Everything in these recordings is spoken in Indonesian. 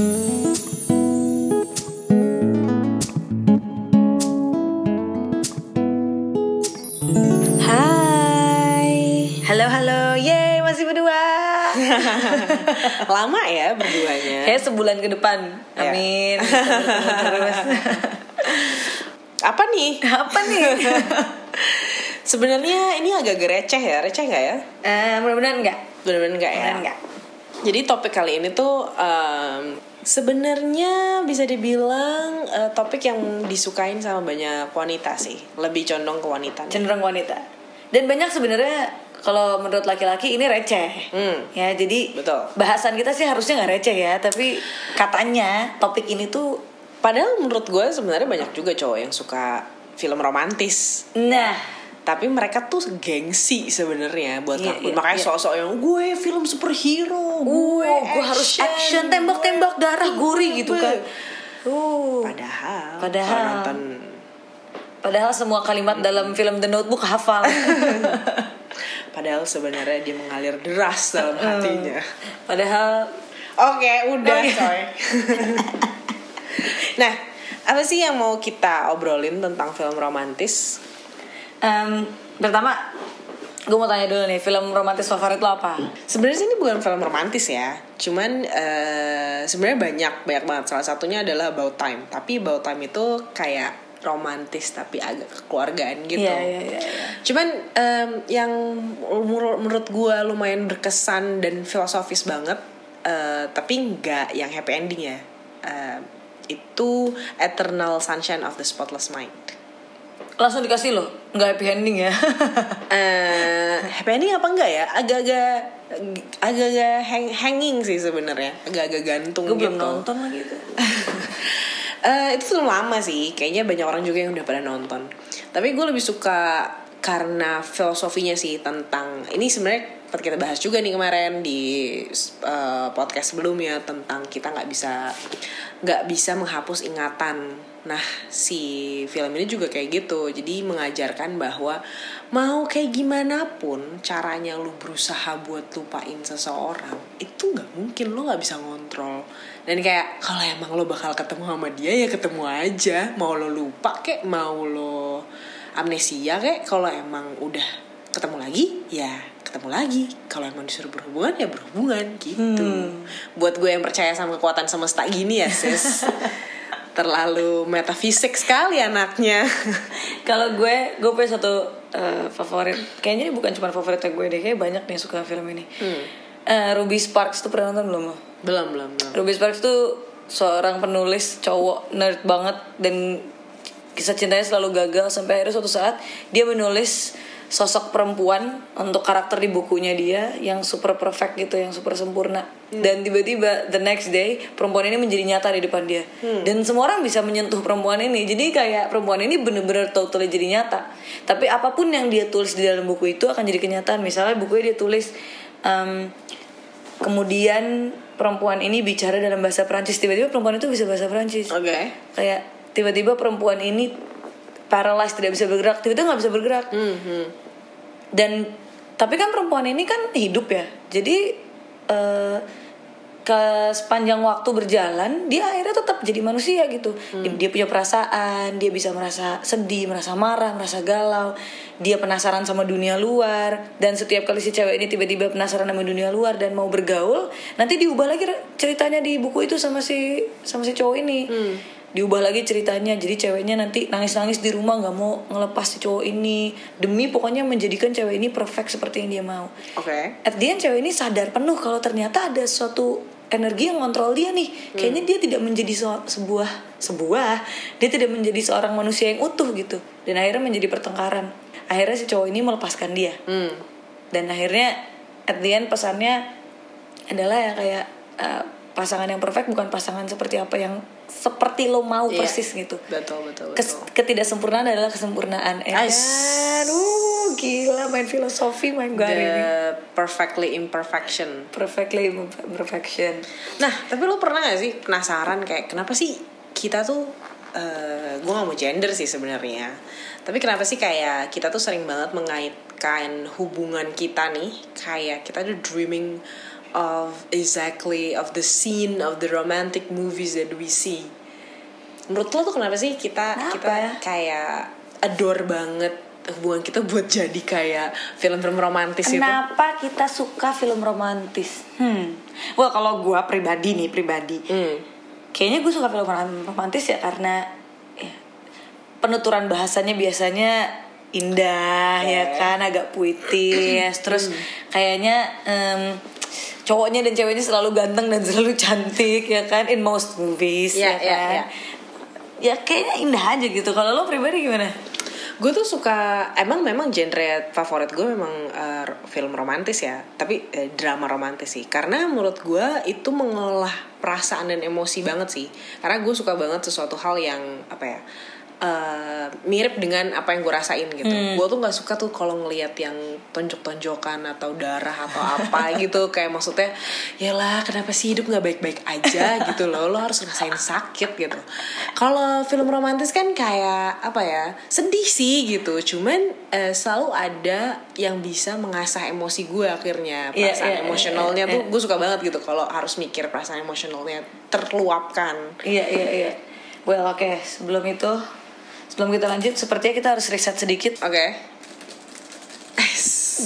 Hai. Halo halo. Yeay, masih berdua. Lama ya berduanya. Kayak sebulan ke depan. Ya. Amin. Terus. Apa nih? Apa nih? Sebenarnya ini agak receh ya, receh nggak ya? Eh, mudah-mudahan enggak. Benar-benar nggak ya? Mudah-mudahan enggak. Jadi topik kali ini tuh em, sebenarnya bisa dibilang eh, topik yang disukain sama banyak wanita sih, lebih condong ke wanita. Cenderung wanita. Dan banyak sebenarnya kalau menurut laki-laki ini receh. Hmm. Ya, jadi Betul. bahasan kita sih harusnya nggak receh ya, tapi katanya topik ini tuh Padahal menurut gue sebenarnya banyak juga cowok yang suka film romantis. nah, Tapi mereka tuh gengsi sebenarnya buat Iya, ngakuin. iya, Makanya iya. sosok yang gue film superhero, gue, gue gue harus action tembak-tembak darah gurih gitu kan. Uh. Padahal, Padahal. kalau nonton Padahal semua kalimat dalam film The Notebook hafal. Padahal sebenarnya dia mengalir deras dalam hatinya. Padahal Oke, udah Oke. coy. nah, apa sih yang mau kita obrolin tentang film romantis? Em, pertama gue mau tanya dulu nih film romantis favorit lo apa? Sebenarnya sih ini bukan film romantis ya. Cuman eh, sebenarnya banyak, banyak banget. Salah satunya adalah About Time. Tapi About Time itu kayak romantis tapi agak kekeluargaan gitu. Iya iya iya. iya. Cuman em, yang menur- menurut gue lumayan berkesan dan filosofis banget, eh, tapi nggak yang happy ending ya. Em, itu Eternal Sunshine of the Spotless Mind. Langsung dikasih lo, nggak happy ending ya? eh happy ending apa enggak ya? Agak-agak agak-agak hang, hanging sih sebenarnya, agak-agak gantung gue gitu. belum nonton lagi itu. Eh, itu film lama sih, kayaknya banyak orang juga yang udah pada nonton. Tapi gue lebih suka karena filosofinya sih tentang ini sebenarnya seperti kita bahas juga nih kemarin di eh, podcast sebelumnya tentang kita nggak bisa nggak bisa menghapus ingatan. Nah si film ini juga kayak gitu, jadi mengajarkan bahwa mau kayak gimana pun caranya lu berusaha buat lupain seseorang itu nggak mungkin. Lo nggak bisa ngontrol. Dan kayak kalau emang lo bakal ketemu sama dia ya ketemu aja. Mau lo lupa kek mau lo amnesia kek kalau emang udah ketemu lagi ya ketemu lagi. Kalau emang disuruh berhubungan ya berhubungan gitu. Buat gue yang percaya sama kekuatan semesta gini ya sis terlalu metafisik sekali anaknya Kalau gue, gue punya satu eh, favorit. Kayaknya ini bukan cuma favoritnya gue deh, kayak banyak nih yang suka film ini. Eh, Ruby Sparks tuh pernah nonton belum? belum belum belum Ruby Sparks tuh seorang penulis cowok nerd banget dan kisah cintanya selalu gagal sampai akhirnya suatu saat dia menulis sosok perempuan untuk karakter di bukunya dia yang super perfect gitu, yang super sempurna. Dan tiba-tiba the next day perempuan ini menjadi nyata di depan dia. Dan semua orang bisa menyentuh perempuan ini. Jadi kayak perempuan ini bener-bener totally jadi nyata. Tapi apa pun yang dia tulis di dalam buku itu akan jadi kenyataan. Misalnya bukunya dia tulis em, kemudian perempuan ini bicara dalam bahasa Prancis tiba-tiba perempuan itu bisa bahasa Prancis oke kayak tiba-tiba perempuan ini paralyzed tidak bisa bergerak tiba-tiba nggak bisa bergerak. Hmm, hmm. dan tapi kan perempuan ini kan hidup ya. Jadi eh, ke sepanjang waktu berjalan dia akhirnya tetap jadi manusia gitu. Dia, dia punya perasaan dia bisa merasa sedih merasa marah merasa galau. Dia penasaran sama dunia luar. Dan setiap kali si cewek ini tiba-tiba penasaran sama dunia luar dan mau bergaul nanti diubah lagi ceritanya di buku itu sama si sama si cowok ini diubah lagi ceritanya. Jadi ceweknya nanti nangis-nangis di rumah nggak mau ngelepas si cowok ini. Demi pokoknya menjadikan cewek ini perfect seperti yang dia mau. Oke. At the end cewek ini sadar penuh kalau ternyata ada suatu energi yang kontrol dia nih. Kayaknya dia tidak menjadi so- sebuah sebuah dia tidak menjadi seorang manusia yang utuh gitu. Dan akhirnya menjadi pertengkaran. Akhirnya si cowok ini melepaskan dia. Hmm. dan akhirnya at the end pesannya adalah ya kayak uh, pasangan yang perfect bukan pasangan seperti apa yang seperti lo mau Iya. persis gitu. betul betul betul. Kes- ketidaksempurnaan adalah kesempurnaan. Eh aduh gila main filosofi main gue hari ini. perfectly imperfection. Perfectly perfection Nah, tapi lo pernah gak sih penasaran kayak kenapa sih kita tuh eh gue gak mau gender sih sebenarnya. Tapi kenapa sih kayak kita tuh sering banget mengaitkan hubungan kita nih kayak kita tuh dreaming of exactly of the scene of the romantic movies that we see. Menurut lo tuh kenapa sih kita Kenapa? kita kayak adore banget hubungan kita buat jadi kayak film-film romantis itu? Kenapa kita suka film romantis? Hmm. Wah kalau gue pribadi nih pribadi, Hmm. kayaknya gue suka film rom- romantis ya karena ya, penuturan bahasanya biasanya indah ya Oke. kan, agak puitis. Terus kayaknya em, cowoknya dan ceweknya selalu ganteng dan selalu cantik ya kan in most movies Iya, ya iya, kan. iya. Ya kayaknya indah aja gitu. Kalau lo pribadi gimana? Gue tuh suka emang memang genre favorit gue memang eh, film romantis ya, tapi eh, drama romantis sih. Karena menurut gue itu mengolah perasaan dan emosi banget sih. Karena gue suka banget sesuatu hal yang apa ya eh, mirip dengan apa yang gue rasain gitu. Gue tuh nggak suka tuh kalau ngelihat yang tonjok-tonjokan atau darah atau apa gitu. Kayak maksudnya, ya lah kenapa sih hidup nggak baik-baik aja gitu loh. Lo harus ngerasain sakit gitu. Kalau film romantis kan kayak apa ya sedih sih gitu. Cuman eh, selalu ada yang bisa mengasah emosi gue akhirnya. Iya, Perasaan iya, emosionalnya iya, tuh iya. gue suka banget gitu. Kalau harus mikir perasaan emosionalnya terluapkan. Iya iya iya. Well oke sebelum itu sebelum kita lanjut sepertinya kita harus riset sedikit. Oke.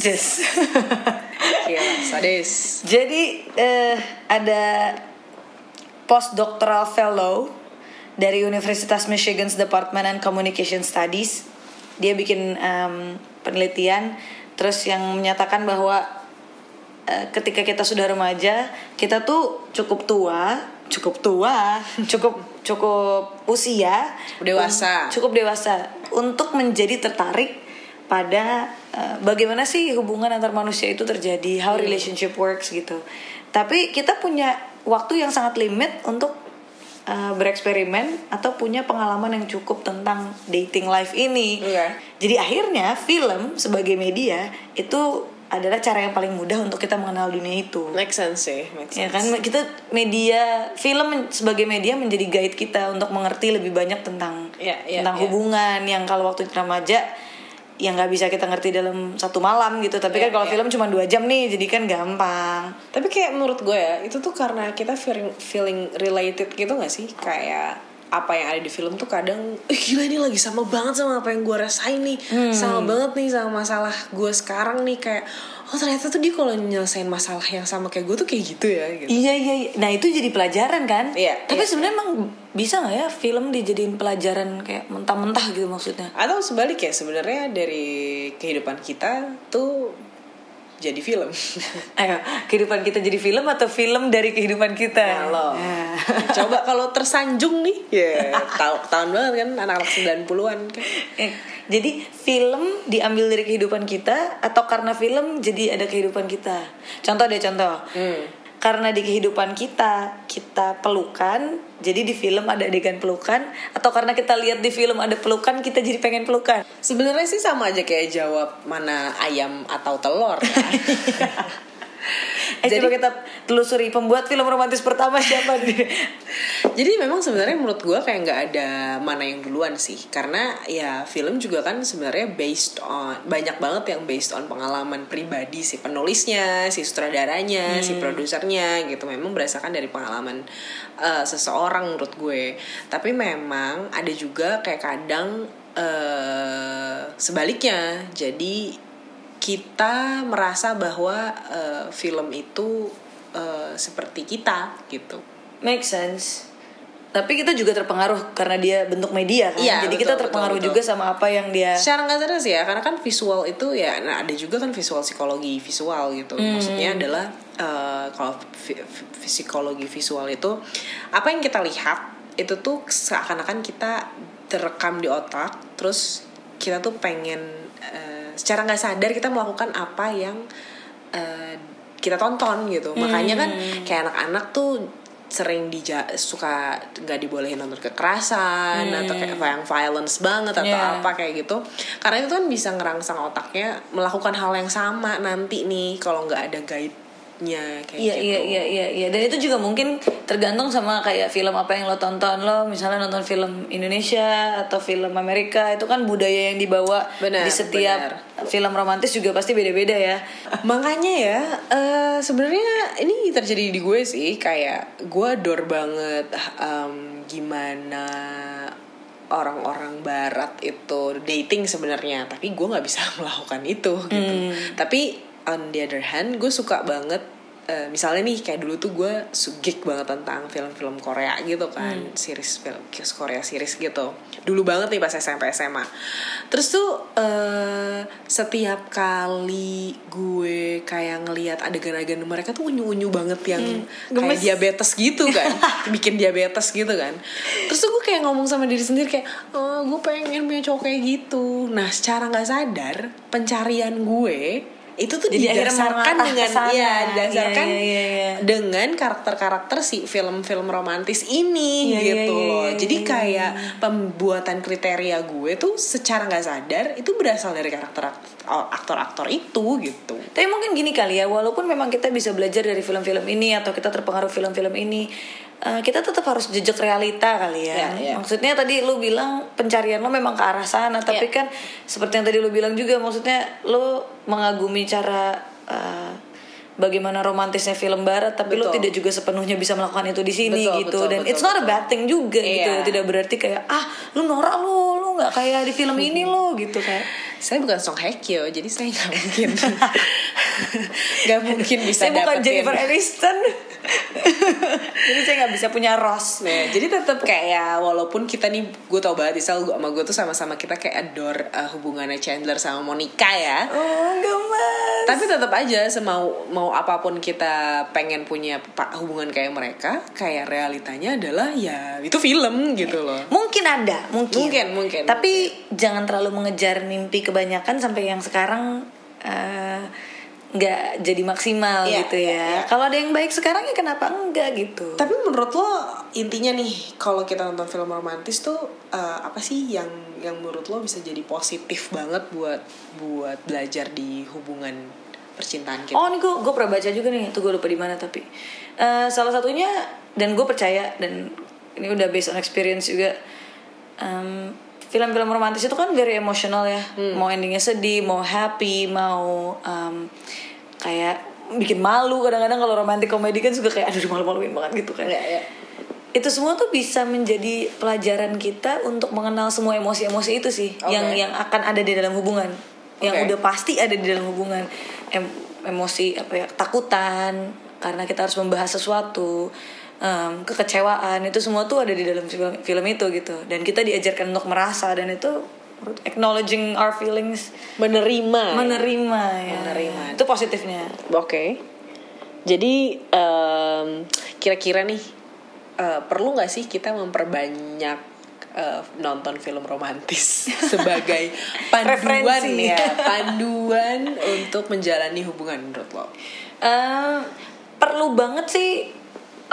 Yes. Gila, sadis. Jadi eh, ada postdoctoral fellow dari Universitas Michigan's Department and Communication Studies. Dia bikin em, penelitian terus yang menyatakan bahwa eh, ketika kita sudah remaja, kita tuh cukup tua, cukup tua, cukup cukup usia, Dewasa. cukup dewasa untuk menjadi tertarik pada uh, bagaimana sih hubungan antar manusia itu terjadi, how relationship works gitu. Tapi kita punya waktu yang sangat limit untuk uh, bereksperimen atau punya pengalaman yang cukup tentang dating life ini. Oke. Jadi akhirnya film sebagai media itu adalah cara yang paling mudah untuk kita mengenal dunia itu. Make sense sih, make Ya sense. kan kita media film sebagai media menjadi guide kita untuk mengerti lebih banyak tentang Iya, iya, tentang iya. hubungan yang kalau waktu remaja yang nggak bisa kita ngerti dalam satu malam gitu tapi Iya, kan kalau iya. film cuma dua jam nih jadi kan gampang Tapi kayak menurut gue ya, itu tuh karena kita feeling, feeling related gitu gak sih? Kayak apa yang ada di film tuh kadang eh, gila ini lagi sama banget sama apa yang gue rasain nih. Sama banget nih sama masalah gue sekarang nih. Kayak oh ternyata tuh dia kalau nyelesain masalah yang sama kayak gue tuh kayak gitu ya gitu. Iya iya iya. nah itu jadi pelajaran kan? Iya, tapi iya. sebenarnya emang bisa nggak ya film dijadiin pelajaran kayak mentah-mentah gitu maksudnya? Atau sebaliknya sebenarnya dari kehidupan kita tuh jadi film ayo kehidupan kita jadi film atau film dari kehidupan kita lo. Nah. coba kalau tersanjung nih ya tahu tahun banget kan anak-anak 90-an kan Eh, jadi film diambil dari kehidupan kita atau karena film jadi ada kehidupan kita. Contoh deh contoh. Hmm. Karena di kehidupan kita kita pelukan, jadi di film ada adegan pelukan atau karena kita lihat di film ada pelukan kita jadi pengen pelukan. Sebenarnya sih sama aja kayak jawab mana ayam atau telur ya. Eh Jadi- coba kita telusuri pembuat film romantis pertama siapa nih? Jadi memang sebenarnya menurut gue kayak nggak ada mana yang duluan sih, karena ya film juga kan sebenarnya based on banyak banget yang based on pengalaman pribadi si penulisnya, si sutradaranya, si produsernya gitu. Memang berdasarkan dari pengalaman eh, seseorang menurut gue. Tapi memang ada juga kayak kadang eh, sebaliknya. Jadi kita merasa bahwa eh, film itu eh, seperti kita gitu. Make sense. Tapi kita juga terpengaruh karena dia bentuk media kan. Iya, jadi betul, kita betul, terpengaruh betul. juga sama apa yang dia secara nggak sadar sih ya karena kan visual itu ya nah ada juga kan visual psikologi visual gitu Hmm. maksudnya adalah eh, kalau psikologi visual itu apa yang kita lihat itu tuh seakan-akan kita terekam di otak terus kita tuh pengen eh, secara nggak sadar kita melakukan apa yang eh, kita tonton gitu makanya kan Hmm. kayak anak-anak tuh sering dija suka nggak dibolehin nonton kekerasan atau kayak apa yang violence banget atau Hmm. Yeah. apa kayak gitu karena itu kan bisa ngerangsang otaknya melakukan hal yang sama nanti nih kalau nggak ada guide moodnya kayak Iya gitu. iya iya iya iya. Dan itu juga mungkin tergantung sama kayak film apa yang lo tonton. Lo misalnya nonton film Indonesia atau film Amerika itu kan budaya yang dibawa Benar, di setiap benar. film romantis juga pasti beda-beda ya. Makanya ya, eh, sebenarnya ini terjadi di gue sih, kayak gue adore banget em, gimana orang-orang Barat itu dating sebenarnya, tapi gue nggak bisa melakukan itu gitu. Tapi on the other hand, gue suka banget. eh, misalnya nih kayak dulu tuh gue geek banget tentang film-film Korea gitu kan series film Korea series gitu dulu banget nih pas SMP SMA terus tuh eh, setiap kali gue kayak ngelihat adegan-adegan mereka tuh unyu-unyu banget yang kayak gemes. diabetes gitu kan bikin diabetes gitu kan terus tuh gue kayak ngomong sama diri sendiri kayak oh, gue pengen punya cowok kayak gitu nah secara nggak sadar pencarian gue itu tuh Jadi didasarkan dengan sana. ya didasarkan Iya, iya, iya, dengan karakter-karakter si film-film romantis ini Iya, iya, gitu loh. jadi kayak pembuatan kriteria gue tuh secara nggak sadar itu berasal dari karakter aktor-aktor itu gitu. Tapi mungkin gini kali ya, walaupun memang kita bisa belajar dari film-film ini atau kita terpengaruh film-film ini, eh, kita tetap harus jejak realita kali ya. Iya, iya. Maksudnya tadi lu bilang pencarian lo memang ke arah sana, tapi Iya. kan seperti yang tadi lu bilang juga, maksudnya lu mengagumi cara eh, bagaimana romantisnya film barat, tapi lu Betul. tidak juga sepenuhnya bisa melakukan itu di sini Betul, gitu. betul, Dan betul, it's not a bad thing juga gitu. Iya. Tidak berarti kayak ah lu norak lu, lu nggak kayak di film ini lo gitu kayak. saya bukan Song Hye Kyo jadi saya nggak mungkin nggak mungkin bisa saya bukan. Jennifer Aniston jadi saya nggak bisa punya Ross Nah, jadi tetap kayak walaupun kita nih gue tau banget Isal gue sama gue tuh sama-sama kita kayak adore uh, hubungannya Chandler sama Monica ya. oh gemes. Tapi tetap aja semau mau apa pun kita pengen punya hubungan kayak mereka, kayak realitanya adalah ya itu film gitu loh. mungkin ada mungkin. Mungkin, mungkin, tapi jangan terlalu mengejar mimpi kebanyakan sampai yang sekarang eh, nggak jadi maksimal Iya, gitu iya, ya iya. kalau ada yang baik sekarang ya kenapa enggak gitu Tapi menurut lo intinya nih kalau kita nonton film romantis tuh uh, apa sih yang yang menurut lo bisa jadi positif banget buat buat belajar di hubungan percintaan kita? Oh ini gue gue pernah baca juga nih, tuh gue lupa di mana tapi Eh, salah satunya dan gue percaya dan ini udah based on experience juga. em, film-film romantis itu kan very emosional ya, mau endingnya sedih, mau happy, mau em, kayak bikin malu kadang-kadang kalau romantic komedi kan suka kayak aduh malu-maluin banget gitu kan. Iya, iya. Itu semua tuh bisa menjadi pelajaran kita untuk mengenal semua emosi-emosi itu sih Oke. yang yang akan ada di dalam hubungan. Yang Oke. udah pasti ada di dalam hubungan. Em- emosi apa ya, takutan karena kita harus membahas sesuatu, em, kekecewaan itu semua tuh ada di dalam film, film itu gitu. Dan kita diajarkan untuk merasa dan itu acknowledging our feelings, Menerima. menerima ya. Menerima. Itu positifnya. Oke. Jadi em, kira-kira nih eh, perlu nggak sih kita memperbanyak eh, nonton film romantis sebagai panduan ya, panduan untuk menjalani hubungan menurut lo? Eh, perlu banget sih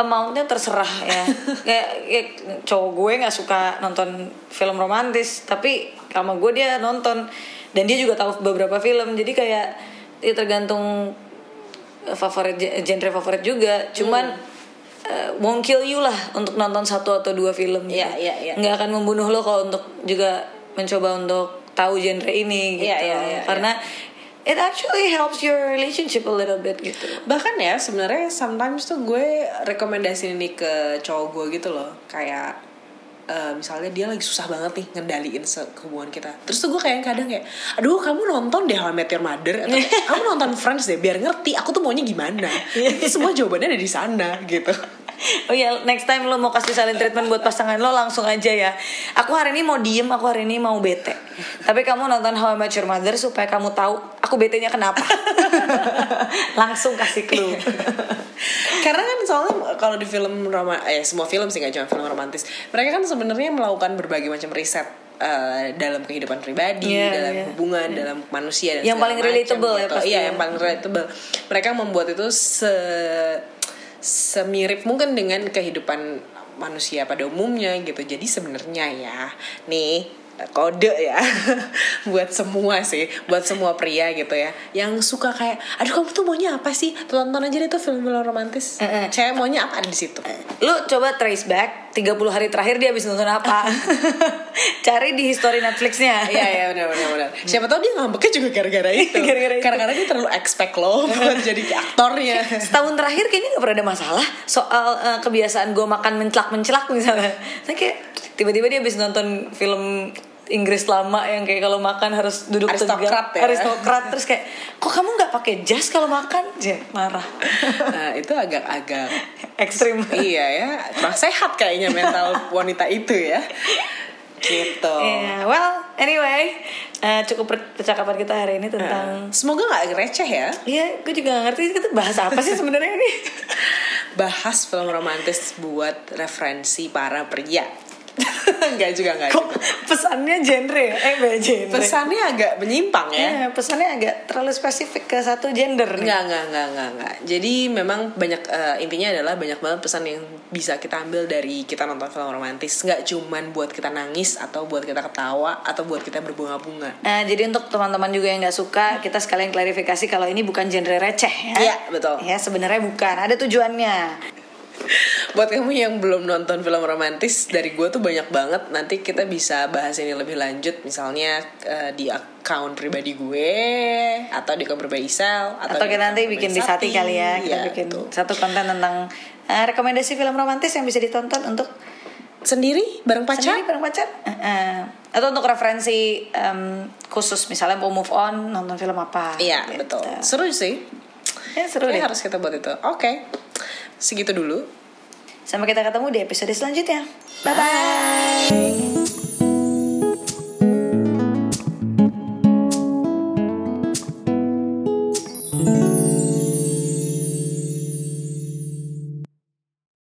amountnya terserah ya. Kayak, kayak cowok gue nggak suka nonton film romantis tapi sama gue dia nonton. Dan dia juga tahu beberapa film jadi kayak ya tergantung favorit genre favorit juga. Cuman eh, won't kill you lah untuk nonton satu atau dua film. Gitu. Iya, iya, iya. nggak akan membunuh lo kalau untuk juga mencoba untuk tahu genre ini gitu. Iya, iya, iya, karena it actually helps your relationship a little bit gitu Bahkan ya sebenarnya sometimes tuh gue rekomendasi ini ke cowok gue gitu loh, kayak eh, misalnya dia lagi susah banget nih ngendaliin hubungan kita. Terus tuh gue kayak kadang kayak, aduh kamu nonton deh How I Met Your Mother atau kamu nonton Friends deh biar ngerti aku tuh maunya gimana. Itu semua jawabannya ada di sana gitu. Oh ya, next time lo mau kasih silent treatment buat pasangan lo langsung aja ya. Aku hari ini mau diem, aku hari ini mau bete. Tapi kamu nonton How I Met Your Mother supaya kamu tahu aku betenya kenapa. langsung kasih clue. Karena kan soalnya kalau di film roma eh semua film sih nggak cuma film romantis, mereka kan sebenarnya melakukan berbagai macam riset eh, dalam kehidupan pribadi, Iya, dalam iya. hubungan, dalam manusia dan Yang paling macam relatable ya gitu. pasti Iya, ya. yang paling relatable. Mereka membuat itu se semirip mungkin dengan kehidupan manusia pada umumnya gitu. Jadi sebenarnya ya, nih kode ya buat semua sih buat semua pria gitu ya yang suka kayak aduh kamu tuh maunya apa sih tonton aja deh tuh film-film romantis Eh, eh. cewek maunya apa di situ Lu coba trace back 30 hari terakhir dia habis nonton apa. Cari di history Netflixnya. Iya iya benar benar benar. Siapa tahu dia ngambeknya juga gara-gara itu. Gara-gara itu. Karena dia terlalu expect lo buat jadi aktornya. Setahun terakhir kayaknya gak pernah ada masalah soal eh, kebiasaan gue makan mencelak-mencelak misalnya. Saya kayak tiba-tiba dia habis nonton film Inggris lama yang kayak kalau makan harus duduk Aristokrat tegak, ya. aristokrat terus kayak kok kamu nggak pakai jas kalau makan, Jeh, marah, Nah itu agak-agak ekstrim. iya ya kurang sehat kayaknya mental wanita itu ya. Gitu. Iya, well, anyway, eh, cukup per- percakapan kita hari ini tentang Semoga nggak receh ya. Iya, gue juga gak ngerti kita bahas apa sih sebenarnya ini. Bahas film romantis buat referensi para pria. Enggak juga enggak Kok juga. pesannya genre ya? Eh, genre. Pesannya agak menyimpang ya. Iya, pesannya agak terlalu spesifik ke satu gender. Enggak, enggak, enggak, enggak, enggak. Jadi memang banyak eh, intinya adalah banyak banget pesan yang bisa kita ambil dari kita nonton film romantis. Enggak cuman buat kita nangis atau buat kita ketawa atau buat kita berbunga-bunga. Nah, jadi untuk teman-teman juga yang nggak suka, kita sekalian klarifikasi kalau ini bukan genre receh ya. Iya, betul. Ya, sebenarnya bukan. Ada tujuannya. Buat kamu yang belum nonton film romantis dari gue tuh banyak banget. Nanti kita bisa bahas ini lebih lanjut, misalnya eh, di account pribadi gue atau di akun pribadi Isel Atau, di kita nanti bikin di Sati kali ya. Kita Iya, bikin betul. satu konten tentang eh, rekomendasi film romantis yang bisa ditonton untuk sendiri bareng pacar. Sendiri bareng pacar. Eh, eh. Atau untuk referensi em, khusus misalnya mau move on nonton film apa. Iya, gitu. betul. Seru sih. Ya seru Kayaknya deh. harus kita buat itu. Oke. Segitu dulu. Sampai kita ketemu di episode selanjutnya. Bye bye.